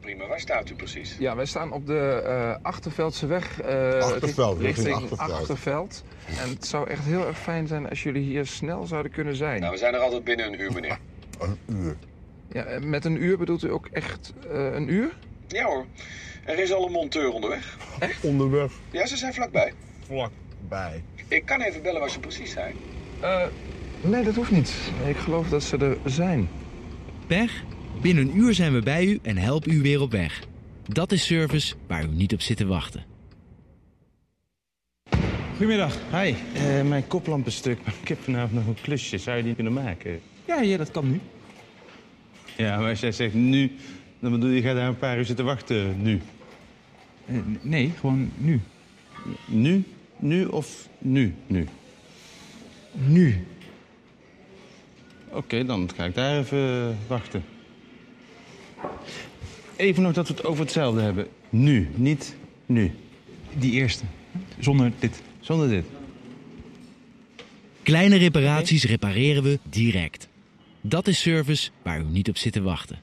Prima, waar staat u precies? Ja, wij staan op de uh, Achterveldse weg. Uh, Achterveld, richting Achterveld. Achterveld. En het zou echt heel erg fijn zijn als jullie hier snel zouden kunnen zijn. Nou, we zijn er altijd binnen een uur, meneer. Een uur. Ja, eh, met een uur bedoelt u ook echt uh, een uur? Ja hoor. Er is al een monteur onderweg. Echt? Onderweg? Ja, ze zijn vlakbij. Vlakbij. Ik kan even bellen waar ze precies zijn. Uh, nee, dat hoeft niet. Ik geloof dat ze er zijn. Pech? Binnen een uur zijn we bij u en helpen u weer op weg. Dat is service waar u niet op zit te wachten. Goedemiddag. Hi. Uh, mijn koplamp is stuk. Ik heb vanavond nog een klusje. Zou je die kunnen maken? Ja, ja, dat kan nu. Ja, maar als jij zegt nu, dan bedoel je, je gaat daar een paar uur zitten wachten nu. Uh, nee, gewoon nu. Nu? Nu of nu? Nu? Nu. Oké, okay, dan ga ik daar even wachten. Even nog dat we het over hetzelfde hebben. Nu, niet nu. Die eerste. Zonder dit. Zonder dit. Kleine reparaties repareren we direct. Dat is service waar u niet op zit te wachten.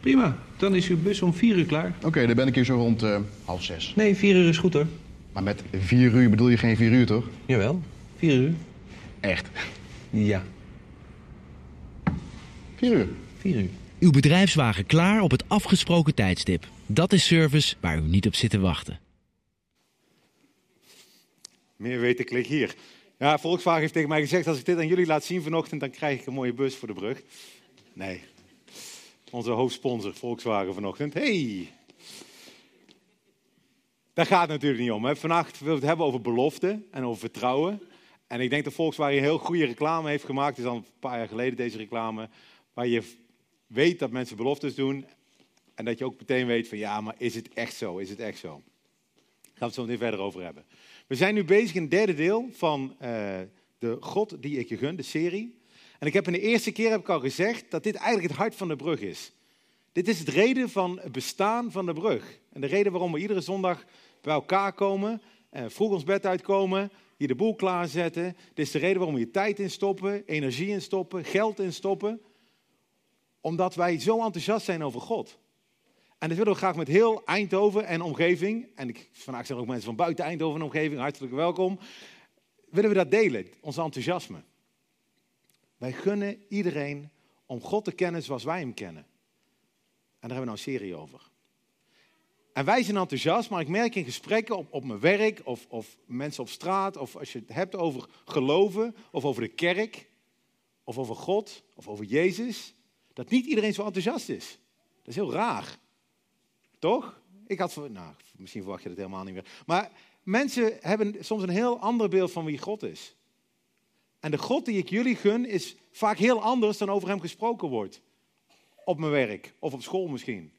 Prima, dan is uw bus om vier uur klaar. Oké, okay, dan ben ik hier zo rond uh, half zes. Nee, vier uur is goed hoor. Maar met vier uur bedoel je geen vier uur, toch? Jawel, vier uur. Echt? Ja. Vier uur? Uur. Uw bedrijfswagen klaar op het afgesproken tijdstip. Dat is service waar u niet op zit te wachten. Meer weten, klik hier. Ja, Volkswagen heeft tegen mij gezegd, als ik dit aan jullie laat zien vanochtend, dan krijg ik een mooie bus voor de brug. Nee. Onze hoofdsponsor, Volkswagen vanochtend. Hey! Daar gaat het natuurlijk niet om. Hè. Vannacht willen we het hebben over belofte en over vertrouwen. En ik denk dat Volkswagen een heel goede reclame heeft gemaakt. Het is al een paar jaar geleden deze reclame. Waar je weet dat mensen beloftes doen. En dat je ook meteen weet van ja, maar is het echt zo? Is het echt zo? Daar gaan we het zo meteen verder over hebben. We zijn nu bezig in het derde deel van uh, de God die ik je gun, de serie. En ik heb in de eerste keer heb ik al gezegd dat dit eigenlijk het hart van de brug is. Dit is het reden van het bestaan van de brug. En de reden waarom we iedere zondag bij elkaar komen, en vroeg ons bed uitkomen, hier de boel klaarzetten. Dit is de reden waarom we tijd in stoppen, energie in stoppen, geld in stoppen. Omdat wij zo enthousiast zijn over God. En dat willen we graag met heel Eindhoven en omgeving. En ik, vandaag zijn ook mensen van buiten Eindhoven en omgeving, hartelijk welkom. Willen we dat delen, ons enthousiasme. Wij gunnen iedereen om God te kennen zoals wij hem kennen. En daar hebben we nou een serie over. En wij zijn enthousiast, maar ik merk in gesprekken op, op mijn werk of, of mensen op straat, of als je het hebt over geloven, of over de kerk, of over God, of over Jezus, dat niet iedereen zo enthousiast is. Dat is heel raar. Toch? Ik had, nou, misschien verwacht je dat helemaal niet meer. Maar mensen hebben soms een heel ander beeld van wie God is. En de God die ik jullie gun is vaak heel anders dan over hem gesproken wordt. Op mijn werk of op school misschien.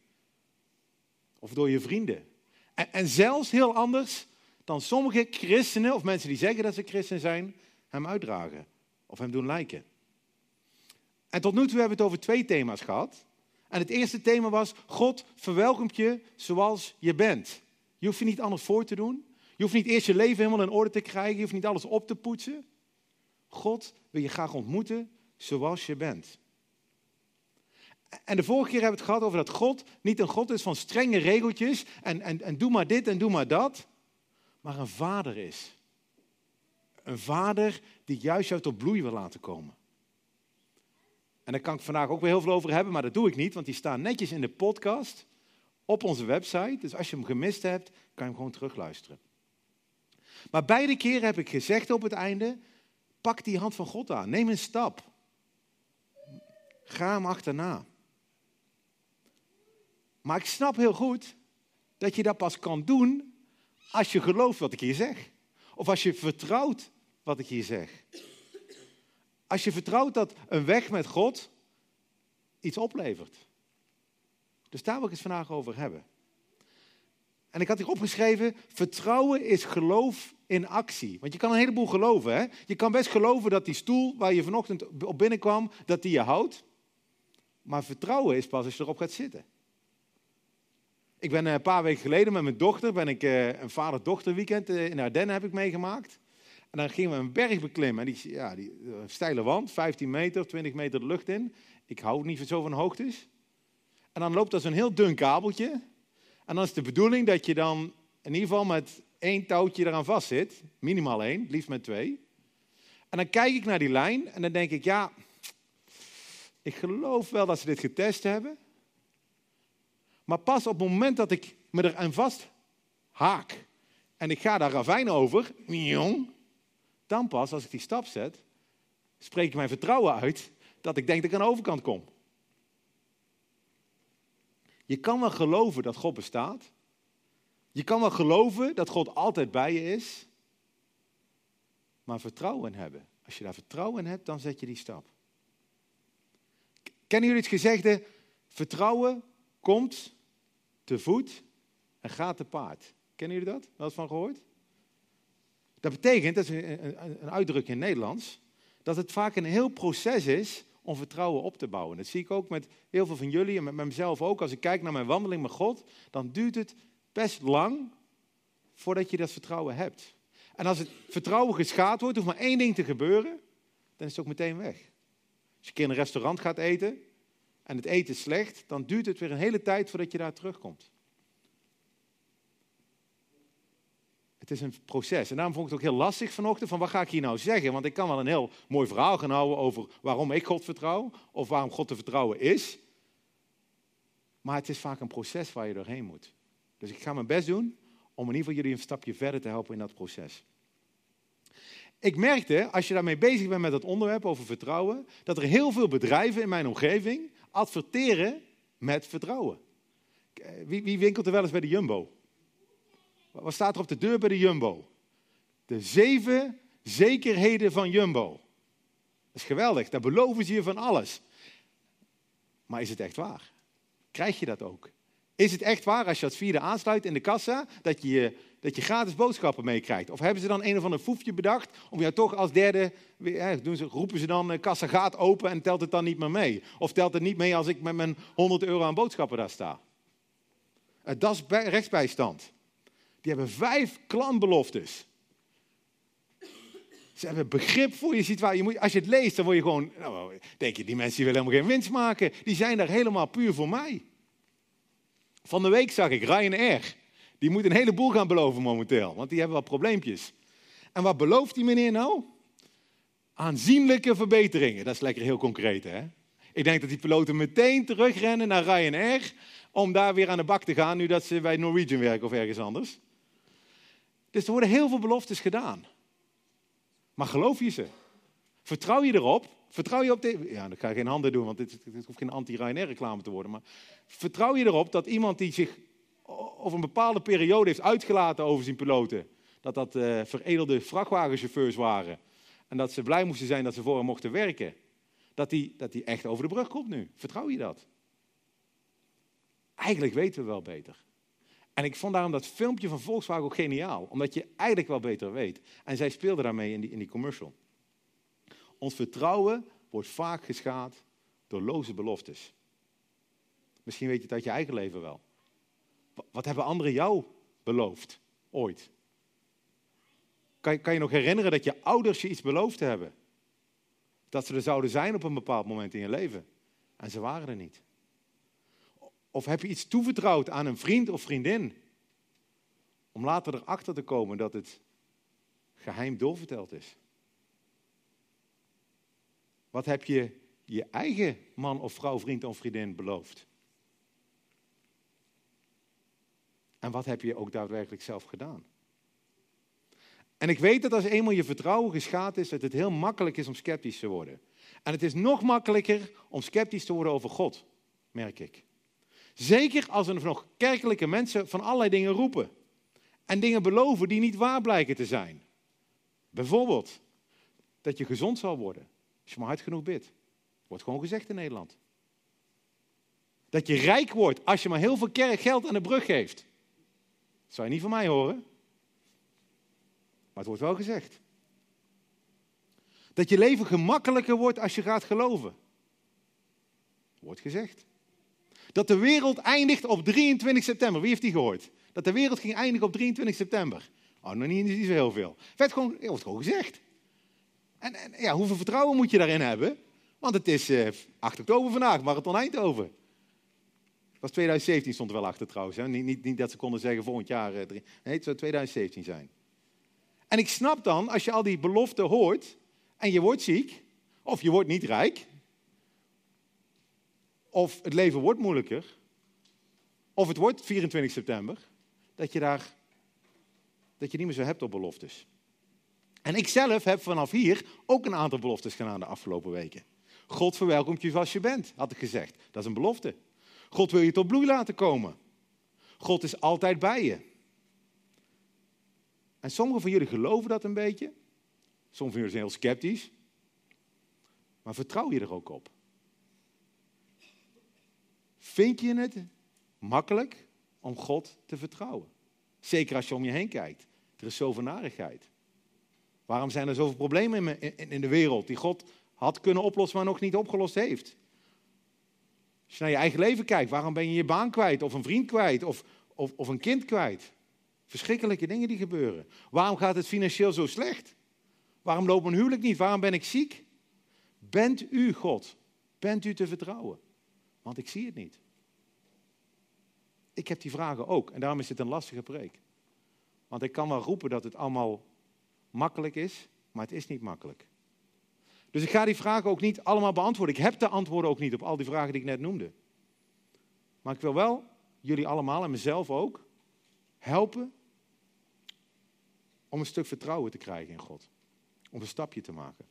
Of door je vrienden. En, en, zelfs heel anders dan sommige christenen, of mensen die zeggen dat ze christen zijn, hem uitdragen. Of hem doen lijken. En tot nu toe hebben we het over twee thema's gehad. En het eerste thema was, God verwelkomt je zoals je bent. Je hoeft je niet anders voor te doen. Je hoeft niet eerst je leven helemaal in orde te krijgen. Je hoeft niet alles op te poetsen. God wil je graag ontmoeten zoals je bent. En de vorige keer hebben we het gehad over dat God niet een God is van strenge regeltjes en, en, en doe maar dit en doe maar dat, maar een vader is. Een vader die juist jou tot bloei wil laten komen. En daar kan ik vandaag ook weer heel veel over hebben, maar dat doe ik niet, want die staan netjes in de podcast op onze website. Dus als je hem gemist hebt, kan je hem gewoon terugluisteren. Maar beide keren heb ik gezegd op het einde, pak die hand van God aan, neem een stap. Ga hem achterna. Maar ik snap heel goed dat je dat pas kan doen als je gelooft wat ik hier zeg. Of als je vertrouwt wat ik hier zeg. Als je vertrouwt dat een weg met God iets oplevert. Dus daar wil ik het vandaag over hebben. En ik had hier opgeschreven, vertrouwen is geloof in actie. Want je kan een heleboel geloven. Hè? Je kan best geloven dat die stoel waar je vanochtend op binnenkwam, dat die je houdt. Maar vertrouwen is pas als je erop gaat zitten. Ik ben een paar weken geleden met mijn dochter, ben ik een vader-dochter weekend in Ardennen heb ik meegemaakt. En dan gingen we een berg beklimmen. En die, ja, die steile wand, 15 meter, 20 meter de lucht in. Ik hou niet zo van hoogtes. En dan loopt er zo'n heel dun kabeltje. En dan is de bedoeling dat je dan in ieder geval met één touwtje eraan vast zit. Minimaal één, liefst met twee. En dan kijk ik naar die lijn en dan denk ik, ja, ik geloof wel dat ze dit getest hebben. Maar pas op het moment dat ik me er aan vast haak en ik ga daar ravijn over, miong, dan pas als ik die stap zet, spreek ik mijn vertrouwen uit dat ik denk dat ik aan de overkant kom. Je kan wel geloven dat God bestaat. Je kan wel geloven dat God altijd bij je is. Maar vertrouwen hebben. Als je daar vertrouwen in hebt, dan zet je die stap. Kennen jullie het gezegde? Vertrouwen komt te voet en gaat te paard. Kennen jullie dat? Wel van gehoord? Dat betekent, dat is een, uitdrukking in het Nederlands, dat het vaak een heel proces is om vertrouwen op te bouwen. Dat zie ik ook met heel veel van jullie en met mezelf ook. Als ik kijk naar mijn wandeling met God, dan duurt het best lang voordat je dat vertrouwen hebt. En als het vertrouwen geschaad wordt, hoeft maar één ding te gebeuren, dan is het ook meteen weg. Als je een keer in een restaurant gaat eten en het eten is slecht, dan duurt het weer een hele tijd voordat je daar terugkomt. Is een proces. En daarom vond ik het ook heel lastig vanochtend van wat ga ik hier nou zeggen? Want ik kan wel een heel mooi verhaal gaan houden over waarom ik God vertrouw of waarom God te vertrouwen is. Maar het is vaak een proces waar je doorheen moet. Dus ik ga mijn best doen om in ieder geval jullie een stapje verder te helpen in dat proces. Ik merkte, als je daarmee bezig bent met het onderwerp over vertrouwen, dat er heel veel bedrijven in mijn omgeving adverteren met vertrouwen. Wie, wie winkelt er wel eens bij de Jumbo? Wat staat er op de deur bij de Jumbo? De zeven zekerheden van Jumbo. Dat is geweldig, daar beloven ze je van alles. Maar is het echt waar? Krijg je dat ook? Is het echt waar als je dat vierde aansluit in de kassa, dat je, dat je gratis boodschappen meekrijgt? Of hebben ze dan een of ander foefje bedacht om jou toch als derde, doen ze, roepen ze dan, kassa gaat open en telt het dan niet meer mee? Of telt het niet mee als ik met mijn 100 euro aan boodschappen daar sta? Dat is rechtsbijstand. Die hebben vijf klantbeloftes. Ze hebben begrip voor je situatie. Je moet, als je het leest, dan word je gewoon. Nou, denk je, die mensen die willen helemaal geen winst maken. Die zijn daar helemaal puur voor mij. Van de week zag ik Ryanair. Die moet een heleboel gaan beloven momenteel, want die hebben wel probleempjes. En wat belooft die meneer nou? Aanzienlijke verbeteringen. Dat is lekker heel concreet, hè? Ik denk dat die piloten meteen terugrennen naar Ryanair om daar weer aan de bak te gaan, nu dat ze bij Norwegian werken of ergens anders. Dus er worden heel veel beloftes gedaan. Maar geloof je ze? Vertrouw je erop? Vertrouw je op de... Ja, dan ga geen handen doen, want dit, hoeft geen anti-Ryanair reclame te worden. Maar vertrouw je erop dat iemand die zich over een bepaalde periode heeft uitgelaten over zijn piloten, dat dat uh, veredelde vrachtwagenchauffeurs waren en dat ze blij moesten zijn dat ze voor hem mochten werken, dat die, dat die echt over de brug komt nu? Vertrouw je dat? Eigenlijk weten we wel beter. En ik vond daarom dat filmpje van Volkswagen ook geniaal. Omdat je eigenlijk wel beter weet. En zij speelden daarmee in die, in die commercial. Ons vertrouwen wordt vaak geschaad door loze beloftes. Misschien weet je het uit je eigen leven wel. Wat hebben anderen jou beloofd? Ooit. Kan, kan je nog herinneren dat je ouders je iets beloofd hebben? Dat ze er zouden zijn op een bepaald moment in je leven. En ze waren er niet. Of heb je iets toevertrouwd aan een vriend of vriendin? Om later erachter te komen dat het geheim doorverteld is. Wat heb je je eigen man of vrouw, vriend of vriendin beloofd? En wat heb je ook daadwerkelijk zelf gedaan? En ik weet dat als eenmaal je vertrouwen geschaad is, dat het heel makkelijk is om sceptisch te worden. En het is nog makkelijker om sceptisch te worden over God, merk ik. Zeker als er nog kerkelijke mensen van allerlei dingen roepen. En dingen beloven die niet waar blijken te zijn. Bijvoorbeeld dat je gezond zal worden als je maar hard genoeg bidt. Wordt gewoon gezegd in Nederland. Dat je rijk wordt als je maar heel veel geld aan de brug geeft. Dat zou je niet van mij horen. Maar het wordt wel gezegd. Dat je leven gemakkelijker wordt als je gaat geloven. Wordt gezegd. Dat de wereld eindigt op 23 september. Wie heeft die gehoord? Dat de wereld ging eindigen op 23 september. Oh, nog niet, niet zo heel veel. Werd gewoon, wordt gewoon gezegd. En, en, ja, hoeveel vertrouwen moet je daarin hebben? Want het is eh, 8 oktober vandaag, marathon Eindhoven. was 2017 stond er wel achter trouwens. Hè? Niet, niet, niet dat ze konden zeggen volgend jaar. eh, Nee, het zou 2017 zijn. En ik snap dan, als je al die beloften hoort en je wordt ziek, of je wordt niet rijk, of het leven wordt moeilijker, of het wordt 24 september, dat je daar dat je niet meer zo hebt op beloftes. En ik zelf heb vanaf hier ook een aantal beloftes gedaan de afgelopen weken. God verwelkomt je zoals je bent, had ik gezegd. Dat is een belofte. God wil je tot bloei laten komen. God is altijd bij je. En sommigen van jullie geloven dat een beetje. Sommigen van jullie zijn heel sceptisch. Maar vertrouw je er ook op? Vind je het makkelijk om God te vertrouwen? Zeker als je om je heen kijkt. Er is zoveel narigheid. Waarom zijn er zoveel problemen in, de wereld die God had kunnen oplossen, maar nog niet opgelost heeft? Als je naar je eigen leven kijkt, waarom ben je je baan kwijt, of een vriend kwijt, of, of, of een kind kwijt? Verschrikkelijke dingen die gebeuren. Waarom gaat het financieel zo slecht? Waarom loopt mijn huwelijk niet? Waarom ben ik ziek? Bent u God? Bent u te vertrouwen? Want ik zie het niet. Ik heb die vragen ook en daarom is het een lastige preek. Want ik kan wel roepen dat het allemaal makkelijk is, maar het is niet makkelijk. Dus ik ga die vragen ook niet allemaal beantwoorden. Ik heb de antwoorden ook niet op al die vragen die ik net noemde. Maar ik wil wel jullie allemaal en mezelf ook helpen om een stuk vertrouwen te krijgen in God. Om een stapje te maken.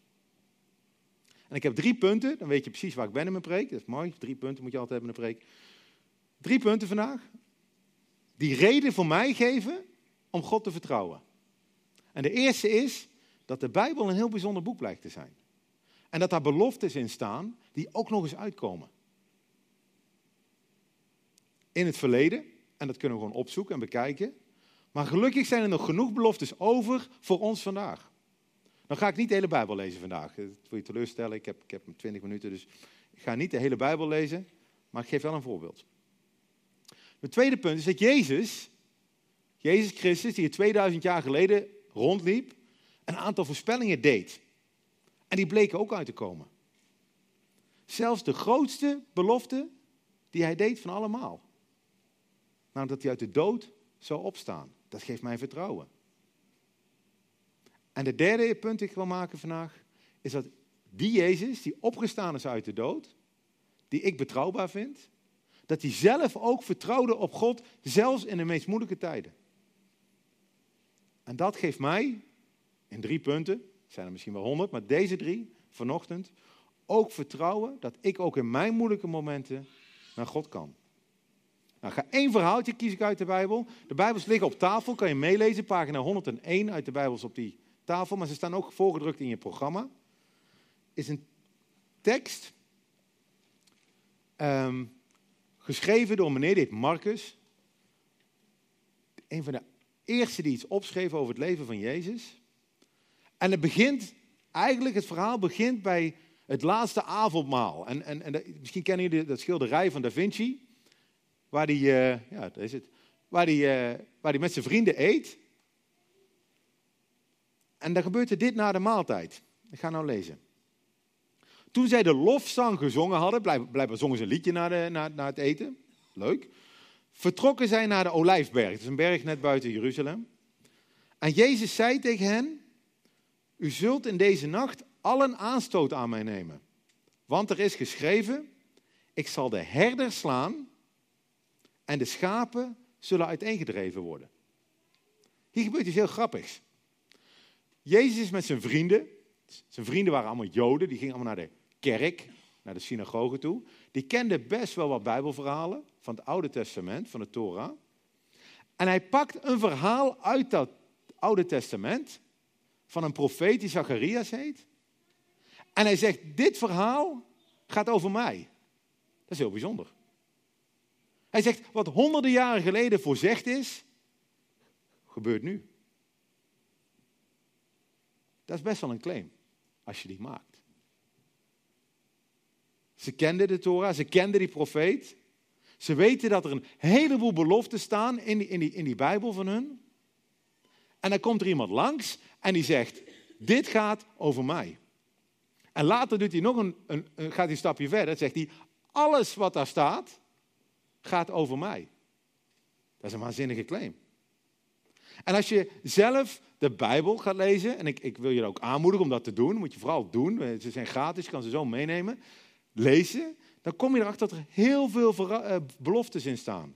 En ik heb drie punten, dan weet je precies waar ik ben in mijn preek. Dat is mooi, drie punten moet je altijd hebben in een preek. Drie punten vandaag, die reden voor mij geven om God te vertrouwen. En de eerste is dat de Bijbel een heel bijzonder boek blijkt te zijn. En dat daar beloftes in staan die ook nog eens uitkomen. In het verleden, en dat kunnen we gewoon opzoeken en bekijken. Maar gelukkig zijn er nog genoeg beloftes over voor ons vandaag. Dan ga ik niet de hele Bijbel lezen vandaag. Dat wil je teleurstellen, ik heb, ik heb 20 minuten, dus ik ga niet de hele Bijbel lezen. Maar ik geef wel een voorbeeld. Het tweede punt is dat Jezus, Jezus Christus, die er 2000 jaar geleden rondliep, een aantal voorspellingen deed. En die bleken ook uit te komen. Zelfs de grootste belofte die hij deed van allemaal. Namelijk dat hij uit de dood zou opstaan. Dat geeft mij vertrouwen. En de derde punt die ik wil maken vandaag, is dat die Jezus, die opgestaan is uit de dood, die ik betrouwbaar vind, dat hij zelf ook vertrouwde op God, zelfs in de meest moeilijke tijden. En dat geeft mij, in drie punten, het zijn er misschien wel honderd, maar deze drie vanochtend, ook vertrouwen dat ik ook in mijn moeilijke momenten naar God kan. Nou, ga één verhaaltje kies ik uit de Bijbel. De Bijbels liggen op tafel, kan je meelezen, pagina 101 uit de Bijbels op die maar ze staan ook voorgedrukt in je programma. Is een tekst ehm, geschreven door meneer die heet Marcus. Een van de eerste die iets opschreef over het leven van Jezus. En het begint, eigenlijk het verhaal begint bij het laatste avondmaal. En, en, en misschien kennen jullie dat schilderij van Da Vinci, waar hij, ja, daar is het, waar die, eh, waar die met zijn vrienden eet. En dan gebeurt er dit na de maaltijd. Ik ga nou lezen. Toen zij de lofzang gezongen hadden, blijkbaar, zongen ze een liedje na, na, het eten, leuk, vertrokken zij naar de Olijfberg. Het is een berg net buiten Jeruzalem. En Jezus zei tegen hen, u zult in deze nacht allen aanstoot aan mij nemen. Want er is geschreven, ik zal de herder slaan en de schapen zullen uiteengedreven worden. Hier gebeurt iets heel grappigs. Jezus is met zijn vrienden, zijn vrienden waren allemaal Joden, die gingen allemaal naar de kerk, naar de synagoge toe. Die kenden best wel wat Bijbelverhalen van het Oude Testament, van de Torah. En hij pakt een verhaal uit dat Oude Testament van een profeet die Zacharias heet. En hij zegt, dit verhaal gaat over mij. Dat is heel bijzonder. Hij zegt, wat honderden jaren geleden voorzegd is, gebeurt nu. Dat is best wel een claim, als je die maakt. Ze kenden de Torah, ze kenden die profeet. Ze weten dat er een heleboel beloften staan in die, in die, in die Bijbel van hun. En dan komt er iemand langs en die zegt, dit gaat over mij. En later doet hij nog een, een, gaat hij een stapje verder. Zegt hij, alles wat daar staat, gaat over mij. Dat is een waanzinnige claim. En als je zelf de Bijbel gaat lezen, en ik, ik wil je ook aanmoedigen om dat te doen, moet je vooral doen, ze zijn gratis, je kan ze zo meenemen, lezen, dan kom je erachter dat er heel veel eh, beloftes in staan.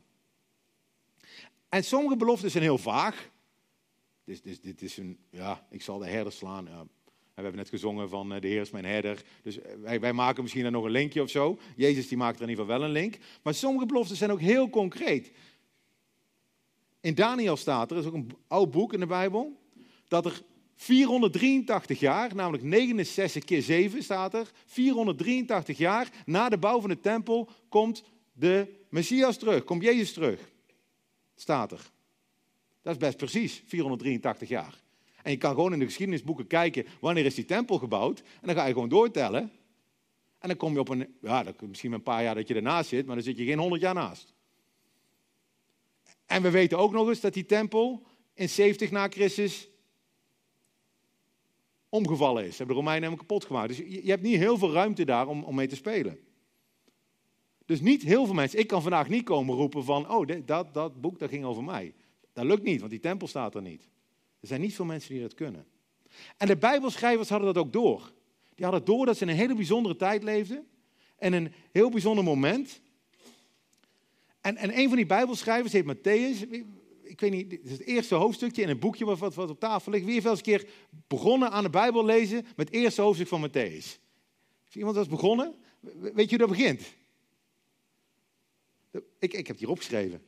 En sommige beloften zijn heel vaag. Dus, dit is een, ja, ik zal de herder slaan. We hebben net gezongen van eh, de Heer is mijn herder. Dus eh, wij, wij maken misschien daar nog een linkje of zo. Jezus die maakt er in ieder geval wel een link. Maar sommige beloften zijn ook heel concreet. In Daniel staat er, is ook een oud boek in de Bijbel, dat er 483 jaar, namelijk 69 keer 7 staat er, 483 jaar na de bouw van de tempel komt de Messias terug, komt Jezus terug. Staat er. Dat is best precies, 483 jaar. En je kan gewoon in de geschiedenisboeken kijken, wanneer is die tempel gebouwd? En dan ga je gewoon doortellen. En dan kom je op een, ja, misschien een paar jaar dat je ernaast zit, maar dan zit je geen 100 jaar naast. En we weten ook nog eens dat die tempel in 70 na Christus omgevallen is. Ze hebben de Romeinen hem kapot gemaakt. Dus je, hebt niet heel veel ruimte daar om, om mee te spelen. Dus niet heel veel mensen. Ik kan vandaag niet komen roepen van, oh, dat, dat boek dat ging over mij. Dat lukt niet, want die tempel staat er niet. Er zijn niet veel mensen die dat kunnen. En de Bijbelschrijvers hadden dat ook door. Die hadden door dat ze in een hele bijzondere tijd leefden. En een heel bijzonder moment. En, en een van die Bijbelschrijvers heet Matthäus. Ik weet niet, dit is het eerste hoofdstukje in een boekje wat, wat, op tafel ligt. Wie heeft wel eens een keer begonnen aan de Bijbel lezen met het eerste hoofdstuk van Matthäus? Is iemand dat begonnen? We- Weet je hoe dat begint? Ik, ik heb het hier opgeschreven.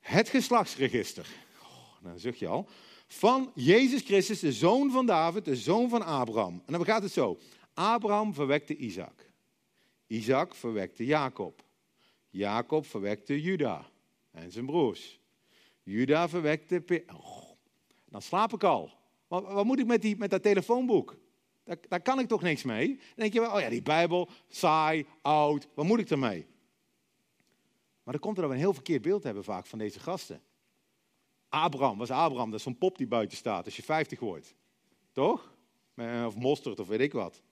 Het geslachtsregister. Oh, dan zucht je al. Van Jezus Christus, de zoon van David, de zoon van Abraham. En dan gaat het zo. Abraham verwekte Isaac. Isaac verwekte Jacob. Jacob verwekte Juda en zijn broers. Juda verwekte... Oh, dan slaap ik al. Wat, wat moet ik met, die, met dat telefoonboek? Daar, daar kan ik toch niks mee? Dan denk je wel, oh ja, die Bijbel, saai, oud, wat moet ik ermee? Maar dan komt er we een heel verkeerd beeld hebben vaak van deze gasten. Abraham, was Abraham, dat is zo'n pop die buiten staat als je 50 wordt. Toch? Eh, Of mosterd of weet ik wat.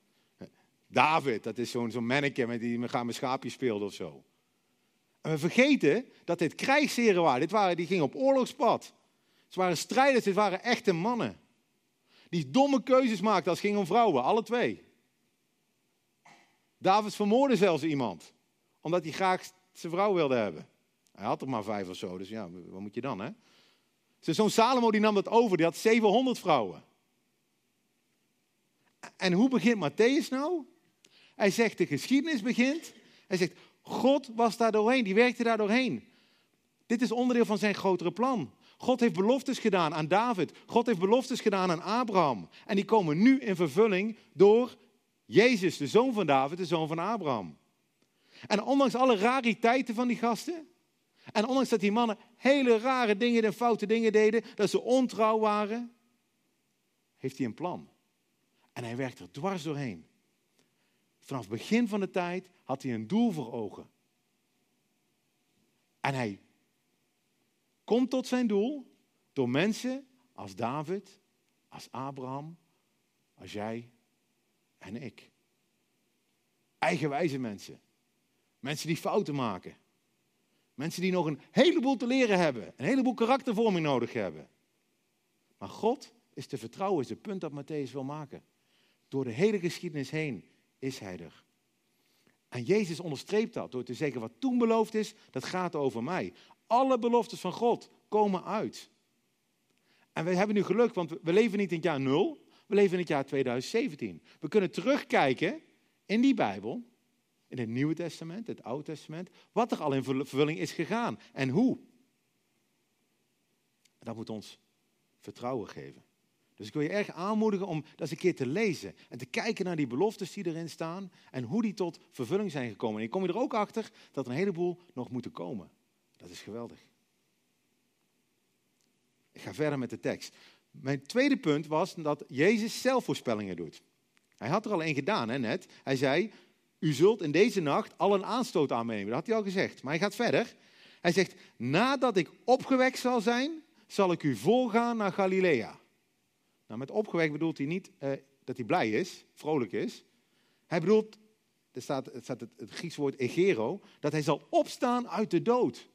David, dat is zo'n zo'n manneke met die met met schaapjes speelde of zo. En we vergeten dat dit krijgsheren waren. Dit waren die gingen op oorlogspad. Ze waren strijders, dit waren echte mannen. Die domme keuzes maakten als het ging om vrouwen, alle twee. David vermoordde zelfs iemand, omdat hij graag zijn vrouw wilde hebben. Hij had er maar vijf of zo, dus ja, wat moet je dan, hè? Zijn zoon Salomo die nam dat over, die had 700 vrouwen. En hoe begint Matthäus nou? Hij zegt, de geschiedenis begint. Hij zegt, God was daar doorheen, die werkte daar doorheen. Dit is onderdeel van zijn grotere plan. God heeft beloftes gedaan aan David. God heeft beloftes gedaan aan Abraham. En die komen nu in vervulling door Jezus, de zoon van David, de zoon van Abraham. En ondanks alle rariteiten van die gasten, en ondanks dat die mannen hele rare dingen en foute dingen deden, dat ze ontrouw waren, heeft hij een plan. En hij werkt er dwars doorheen. Vanaf het begin van de tijd had hij een doel voor ogen. En hij komt tot zijn doel door mensen als David, als Abraham, als jij en ik. Eigenwijze mensen. Mensen die fouten maken. Mensen die nog een heleboel te leren hebben. Een heleboel karaktervorming nodig hebben. Maar God is te vertrouwen, is het punt dat Matthäus wil maken. Door de hele geschiedenis heen is hij er. En Jezus onderstreept dat door te zeggen wat toen beloofd is, dat gaat over mij. Alle beloftes van God komen uit. En we hebben nu geluk, want we leven niet in het jaar 0, we leven in het jaar 2017. We kunnen terugkijken in die Bijbel, in het Nieuwe Testament, het Oude Testament, wat er al in vervulling is gegaan en hoe. Dat moet ons vertrouwen geven. Dus ik wil je erg aanmoedigen om dat eens een keer te lezen en te kijken naar die beloftes die erin staan en hoe die tot vervulling zijn gekomen. En kom je er ook achter dat er een heleboel nog moeten komen. Dat is geweldig. Ik ga verder met de tekst. Mijn tweede punt was dat Jezus zelf voorspellingen doet. Hij had er al één gedaan, hè, net. Hij zei, u zult in deze nacht al een aanstoot aan me nemen. Dat had hij al gezegd. Maar hij gaat verder. Hij zegt, nadat ik opgewekt zal zijn, zal ik u voorgaan naar Galilea. Nou, met opgewekt bedoelt hij niet eh, dat hij blij is, vrolijk is. Hij bedoelt er staat, staat het, het Griekse woord egero, dat hij zal opstaan uit de dood.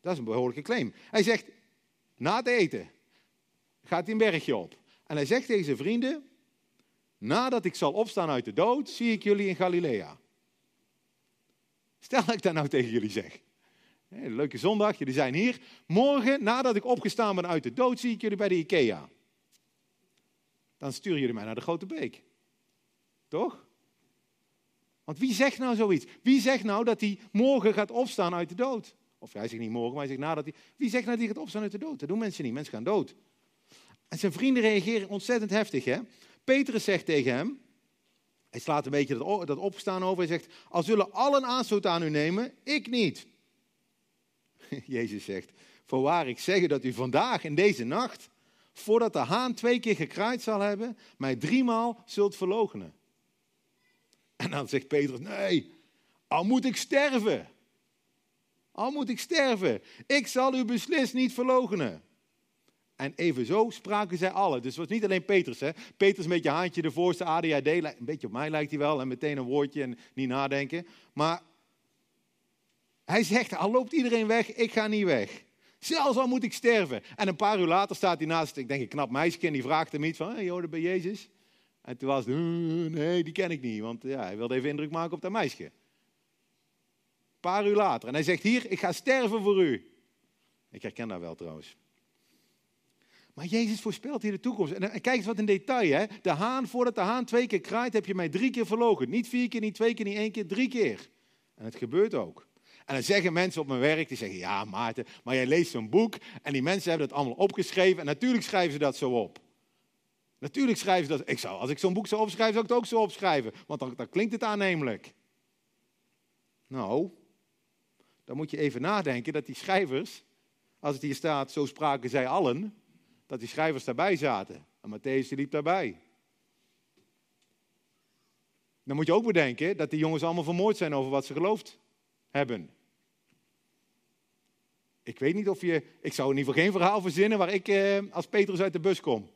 Dat is een behoorlijke claim. Hij zegt, na het eten gaat hij een bergje op. En hij zegt tegen zijn vrienden, nadat ik zal opstaan uit de dood, zie ik jullie in Galilea. Stel dat ik dat nou tegen jullie zeg. Leuke zondag, jullie zijn hier. Morgen, nadat ik opgestaan ben uit de dood, zie ik jullie bij de IKEA. Dan sturen jullie mij naar de Grote Beek. Toch? Want wie zegt nou zoiets? Wie zegt nou dat hij morgen gaat opstaan uit de dood? Of hij zegt niet morgen, maar hij zegt nadat hij... Wie zegt nou dat hij gaat opstaan uit de dood? Dat doen mensen niet. Mensen gaan dood. En zijn vrienden reageren ontzettend heftig. Hè? Petrus zegt tegen hem... Hij slaat een beetje dat opstaan over. Hij zegt, al zullen allen aanstoot aan u nemen, ik niet. Jezus zegt, voorwaar ik zeg dat u vandaag in deze nacht, voordat de haan twee keer gekraaid zal hebben, mij driemaal zult verloochenen. En dan zegt Petrus, nee, al moet ik sterven. Al moet ik sterven. Ik zal u beslist niet verloochenen. En evenzo spraken zij allen. Dus het was niet alleen Petrus. Hè? Petrus een beetje haantje de voorste ADHD. Een beetje op mij lijkt hij wel. En meteen een woordje en niet nadenken. Maar hij zegt, al loopt iedereen weg, ik ga niet weg. Zelfs al moet ik sterven. En een paar uur later staat hij naast, ik denk een knap meisje. En die vraagt hem iets van, hey, hoorde bij Jezus? En toen was het, nee, die ken ik niet. Want ja, hij wilde even indruk maken op dat meisje. Een paar uur later. En hij zegt, hier, ik ga sterven voor u. Ik herken dat wel trouwens. Maar Jezus voorspelt hier de toekomst. En, kijk eens wat in detail. Hè? De haan, voordat de haan twee keer kraait, heb je mij drie keer verlogen. Niet vier keer, niet twee keer, niet één keer, drie keer. En het gebeurt ook. En dan zeggen mensen op mijn werk, die zeggen, ja Maarten, maar jij leest zo'n boek en die mensen hebben dat allemaal opgeschreven en natuurlijk schrijven ze dat zo op. Natuurlijk schrijven ze dat. Ik zou, als ik zo'n boek zou opschrijven, zou ik het ook zo opschrijven, want dan, dan klinkt het aannemelijk. Nou, dan moet je even nadenken dat die schrijvers, als het hier staat, zo spraken zij allen, dat die schrijvers daarbij zaten. En Matthäus liep daarbij. Dan moet je ook bedenken dat die jongens allemaal vermoord zijn over wat ze geloofd hebben. Ik weet niet of je. Ik zou in ieder geval geen verhaal verzinnen waar ik eh, als Petrus uit de bus kom.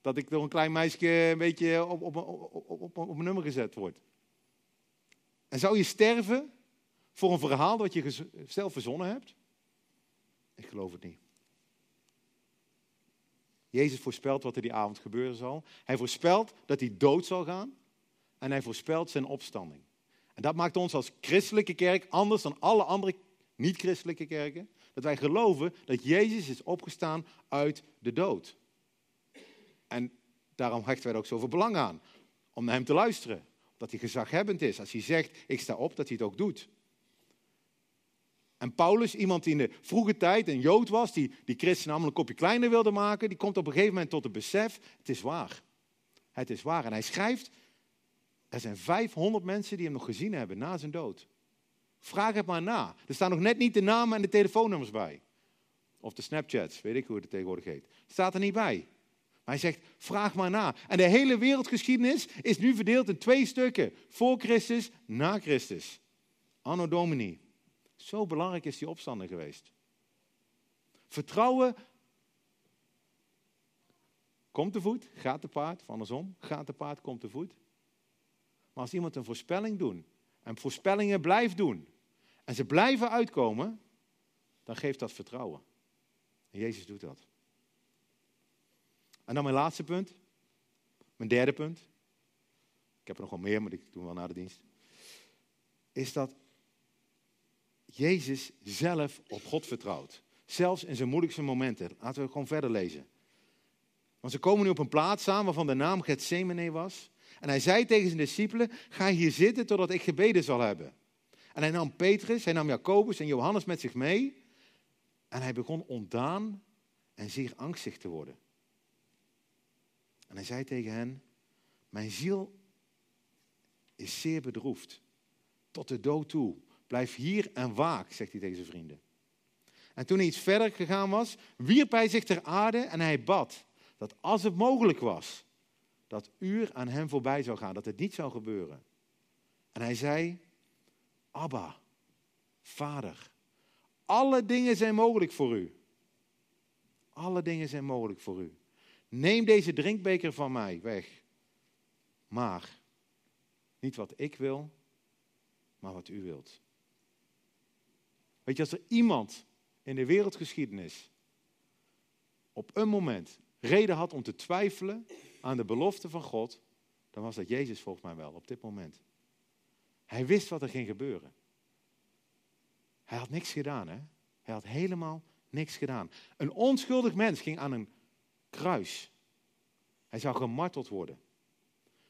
Dat ik door een klein meisje een beetje op, op, op, op, op een nummer gezet word. En zou je sterven voor een verhaal dat je zelf verzonnen hebt? Ik geloof het niet. Jezus voorspelt wat er die avond gebeuren zal. Hij voorspelt dat hij dood zal gaan. En hij voorspelt zijn opstanding. En dat maakt ons als christelijke kerk anders dan alle andere niet-christelijke kerken. Dat wij geloven dat Jezus is opgestaan uit de dood. En daarom hechten wij er ook zoveel belang aan. Om naar hem te luisteren. Dat hij gezaghebbend is. Als hij zegt, ik sta op, dat hij het ook doet. En Paulus, iemand die in de vroege tijd een Jood was, die, die christen allemaal een kopje kleiner wilde maken, die komt op een gegeven moment tot het besef, het is waar. Het is waar. En hij schrijft, er zijn 500 mensen die hem nog gezien hebben na zijn dood. Vraag het maar na. Er staan nog net niet de namen en de telefoonnummers bij. Of de Snapchats, weet ik hoe het tegenwoordig heet. Staat er niet bij. Maar hij zegt, vraag maar na. En de hele wereldgeschiedenis is nu verdeeld in twee stukken. Voor Christus, na Christus. Anno Domini. Zo belangrijk is die opstanding geweest. Vertrouwen komt te voet, gaat te paard, van andersom, gaat te paard, komt te voet. Maar als iemand een voorspelling doet en voorspellingen blijft doen en ze blijven uitkomen, dan geeft dat vertrouwen. En Jezus doet dat. En dan mijn laatste punt, mijn derde punt. Ik heb er nog wel meer, maar doen we wel na de dienst. Is dat Jezus zelf op God vertrouwt. Zelfs in zijn moeilijkste momenten. Laten we gewoon verder lezen. Want ze komen nu op een plaats samen waarvan de naam Gethsemane was. En hij zei tegen zijn discipelen, ga hier zitten totdat ik gebeden zal hebben. En hij nam Petrus, hij nam Jacobus en Johannes met zich mee. En hij begon ontdaan en zeer angstig te worden. En hij zei tegen hen, mijn ziel is zeer bedroefd, tot de dood toe. Blijf hier en waak, zegt hij tegen zijn vrienden. En toen hij iets verder gegaan was, wierp hij zich ter aarde en hij bad dat als het mogelijk was, dat uur aan hem voorbij zou gaan, dat het niet zou gebeuren. En hij zei, Abba, Vader, alle dingen zijn mogelijk voor u. Alle dingen zijn mogelijk voor u. Neem deze drinkbeker van mij weg. Maar Niet wat ik wil, maar wat u wilt. Weet je, als er iemand in de wereldgeschiedenis op een moment reden had om te twijfelen aan de belofte van God, dan was dat Jezus volgens mij wel op dit moment. Hij wist wat er ging gebeuren. Hij had niks gedaan, hè? Hij had helemaal niks gedaan. Een onschuldig mens ging aan een kruis. Hij zou gemarteld worden.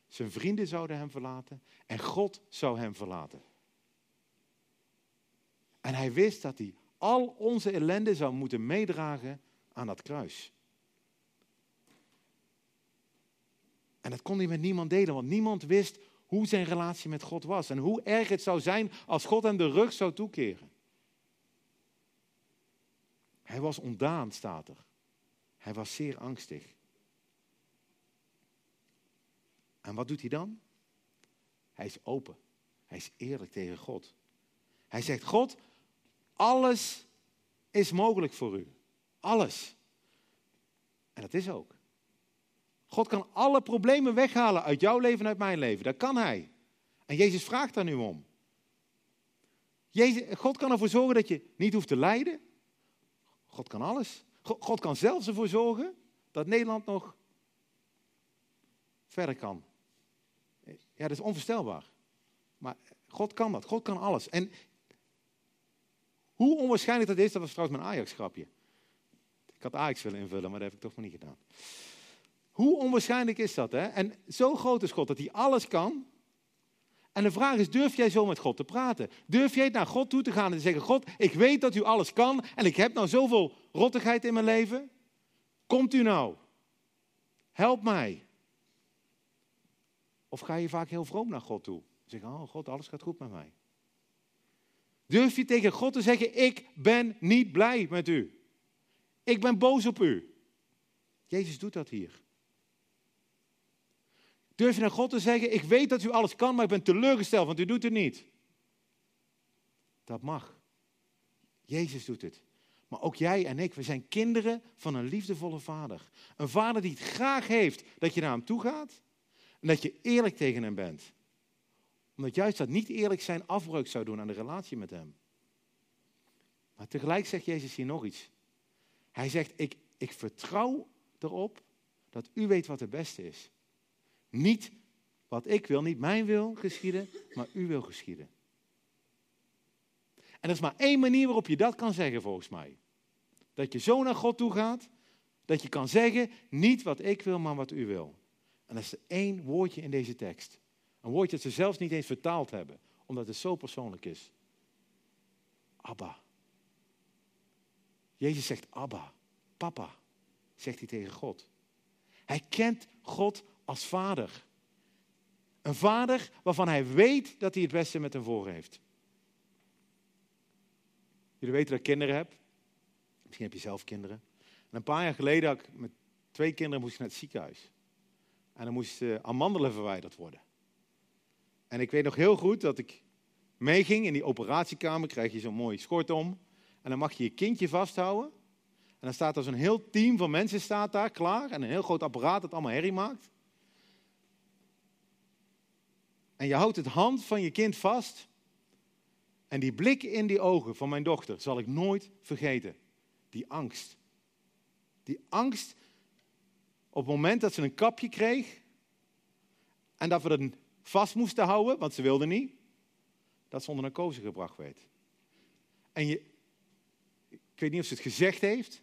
Zijn vrienden zouden hem verlaten en God zou hem verlaten. En hij wist dat hij al onze ellende zou moeten meedragen aan dat kruis. En dat kon hij met niemand delen, want niemand wist hoe zijn relatie met God was en hoe erg het zou zijn als God hem de rug zou toekeren. Hij was ontdaan, staat er. Hij was zeer angstig. En wat doet hij dan? Hij is open. Hij is eerlijk tegen God. Hij zegt: God, alles is mogelijk voor u. Alles. En dat is ook. God kan alle problemen weghalen uit jouw leven en uit mijn leven. Dat kan Hij. En Jezus vraagt daar nu om. God kan ervoor zorgen dat je niet hoeft te lijden. God kan alles. God kan zelfs ervoor zorgen dat Nederland nog verder kan. Ja, dat is onvoorstelbaar. Maar God kan dat. God kan alles. En hoe onwaarschijnlijk dat is, dat was trouwens mijn Ajax-grapje. Ik had Ajax willen invullen, maar dat heb ik toch maar niet gedaan. Hoe onwaarschijnlijk is dat, hè? En zo groot is God dat hij alles kan. En de vraag is, durf jij zo met God te praten? Durf jij naar God toe te gaan en te zeggen, God, ik weet dat u alles kan en ik heb nou zoveel rottigheid in mijn leven. Komt u nou? Help mij. Of ga je vaak heel vroom naar God toe? Zeg, oh God, alles gaat goed met mij. Durf je tegen God te zeggen, ik ben niet blij met u. Ik ben boos op u. Jezus doet dat hier. Durf je naar God te zeggen, ik weet dat u alles kan, maar ik ben teleurgesteld, want u doet het niet. Dat mag. Jezus doet het. Maar ook jij en ik, we zijn kinderen van een liefdevolle vader. Een vader die het graag heeft dat je naar hem toe gaat en dat je eerlijk tegen hem bent. Omdat juist dat niet eerlijk zijn afbreuk zou doen aan de relatie met hem. Maar tegelijk zegt Jezus hier nog iets. Hij zegt, ik, ik vertrouw erop dat u weet wat het beste is. Niet wat ik wil, niet mijn wil geschieden, maar u wil geschieden. En er is maar één manier waarop je dat kan zeggen, volgens mij. Dat je zo naar God toe gaat, dat je kan zeggen, niet wat ik wil, maar wat u wil. En dat is één woordje in deze tekst. Een woordje dat ze zelfs niet eens vertaald hebben, omdat het zo persoonlijk is. Abba. Jezus zegt Abba, papa, zegt hij tegen God. Hij kent God als vader. Een vader waarvan hij weet dat hij het beste met hem voor heeft. Jullie weten dat ik kinderen heb. Misschien heb je zelf kinderen. En een paar jaar geleden had ik met twee kinderen moest naar het ziekenhuis. En dan moesten amandelen verwijderd worden. En ik weet nog heel goed dat ik meeging in die operatiekamer. Krijg je zo'n mooi schort om. En dan mag je je kindje vasthouden. En dan staat er zo'n heel team van mensen staat daar klaar. En een heel groot apparaat dat allemaal herrie maakt. En je houdt het hand van je kind vast. En die blik in die ogen van mijn dochter zal ik nooit vergeten. Die angst. Die angst op het moment dat ze een kapje kreeg. En dat we het vast moesten houden, want ze wilde niet. Dat ze onder narcose gebracht werd. En je, ik weet niet of ze het gezegd heeft,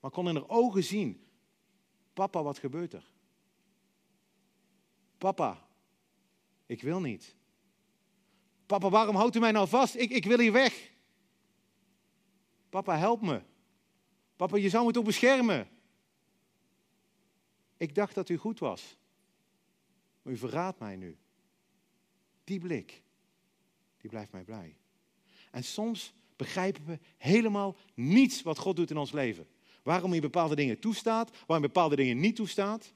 maar kon in haar ogen zien. Papa, wat gebeurt er? Papa, ik wil niet. Papa, waarom houdt u mij nou vast? Ik, ik wil hier weg. Papa, help me. Papa, je zou me toch beschermen? Ik dacht dat u goed was. Maar u verraadt mij nu. Die blik, die blijft mij blij. En soms begrijpen we helemaal niets wat God doet in ons leven. Waarom hij bepaalde dingen toestaat, waarom hij bepaalde dingen niet toestaat.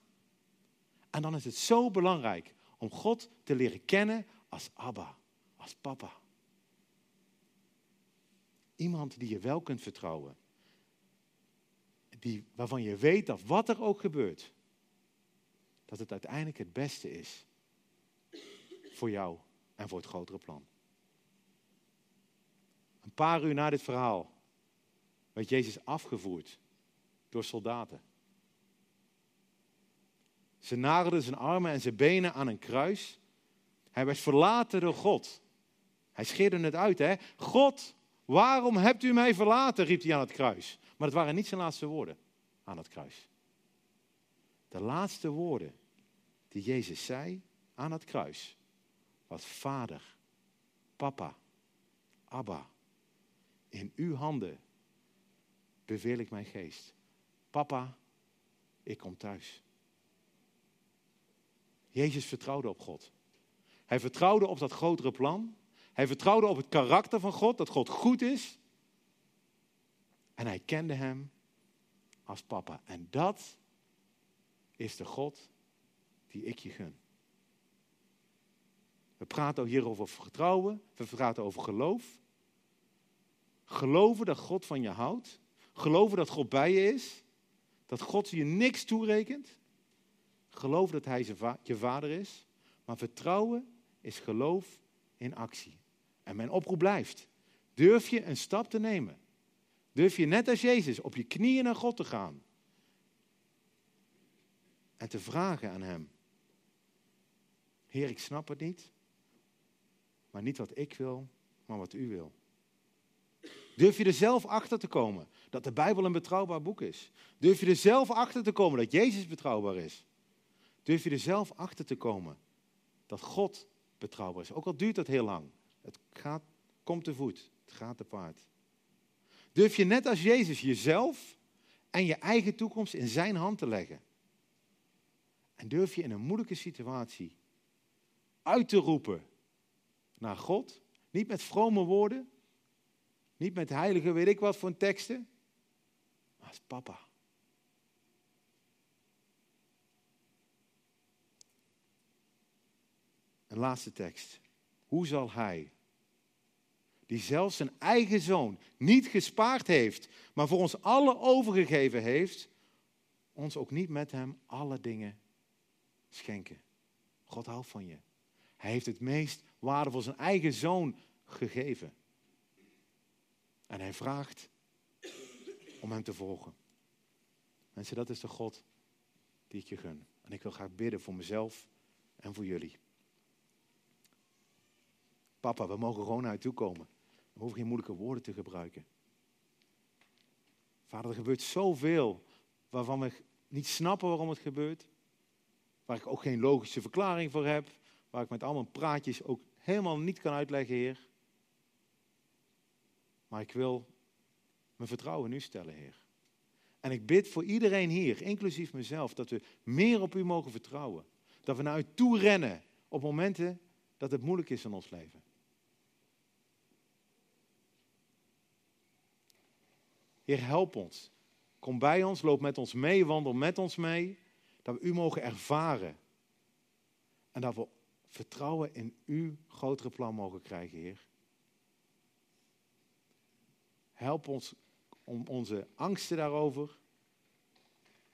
En dan is het zo belangrijk om God te leren kennen als Abba, als papa. Iemand die je wel kunt vertrouwen. Die, waarvan je weet dat wat er ook gebeurt, dat het uiteindelijk het beste is voor jou en voor het grotere plan. Een paar uur na dit verhaal werd Jezus afgevoerd door soldaten. Ze nagelden zijn armen en zijn benen aan een kruis. Hij werd verlaten door God. Hij scheerde het uit, hè? God, waarom hebt u mij verlaten? riep hij aan het kruis. Maar het waren niet zijn laatste woorden aan het kruis. De laatste woorden die Jezus zei aan het kruis was Vader, Papa, Abba, in uw handen beveel ik mijn geest. Papa, ik kom thuis. Jezus vertrouwde op God. Hij vertrouwde op dat grotere plan. Hij vertrouwde op het karakter van God, dat God goed is. En hij kende hem als papa. En dat is de God die ik je gun. We praten hier over vertrouwen, we praten over geloof. Geloven dat God van je houdt. Geloven dat God bij je is. Dat God je niks toerekent. Geloven dat Hij je vader is. Maar vertrouwen is geloof in actie. En mijn oproep blijft. Durf je een stap te nemen? Durf je net als Jezus op je knieën naar God te gaan? En te vragen aan Hem. Heer, ik snap het niet. Maar niet wat ik wil, maar wat U wil. Durf je er zelf achter te komen dat de Bijbel een betrouwbaar boek is? Durf je er zelf achter te komen dat Jezus betrouwbaar is? Durf je er zelf achter te komen dat God betrouwbaar is? Ook al duurt dat heel lang. Het gaat, komt te voet, het gaat te paard. Durf je net als Jezus jezelf en je eigen toekomst in zijn hand te leggen? En durf je in een moeilijke situatie uit te roepen naar God? Niet met vrome woorden, niet met heilige weet ik wat voor teksten, maar als papa. Een laatste tekst. Hoe zal hij, die zelfs zijn eigen zoon niet gespaard heeft, maar voor ons alle overgegeven heeft, ons ook niet met hem alle dingen schenken? God houdt van je. Hij heeft het meest waardevol zijn eigen zoon gegeven. En hij vraagt om hem te volgen. Mensen, dat is de God die ik je gun. En ik wil graag bidden voor mezelf en voor jullie. Papa, we mogen gewoon naar u toe komen. We hoeven geen moeilijke woorden te gebruiken. Vader, er gebeurt zoveel waarvan we niet snappen waarom het gebeurt. Waar ik ook geen logische verklaring voor heb. Waar ik met allemaal praatjes ook helemaal niet kan uitleggen, Heer. Maar ik wil mijn vertrouwen in u stellen, Heer. En ik bid voor iedereen hier, inclusief mezelf, dat we meer op u mogen vertrouwen. Dat we naar u toe rennen op momenten dat het moeilijk is in ons leven. Heer, help ons. Kom bij ons, loop met ons mee, wandel met ons mee. Dat we u mogen ervaren. En dat we vertrouwen in uw grotere plan mogen krijgen, Heer. Help ons om onze angsten daarover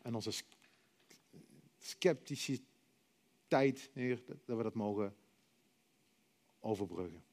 en onze scepticiteit, Heer, dat we dat mogen overbruggen.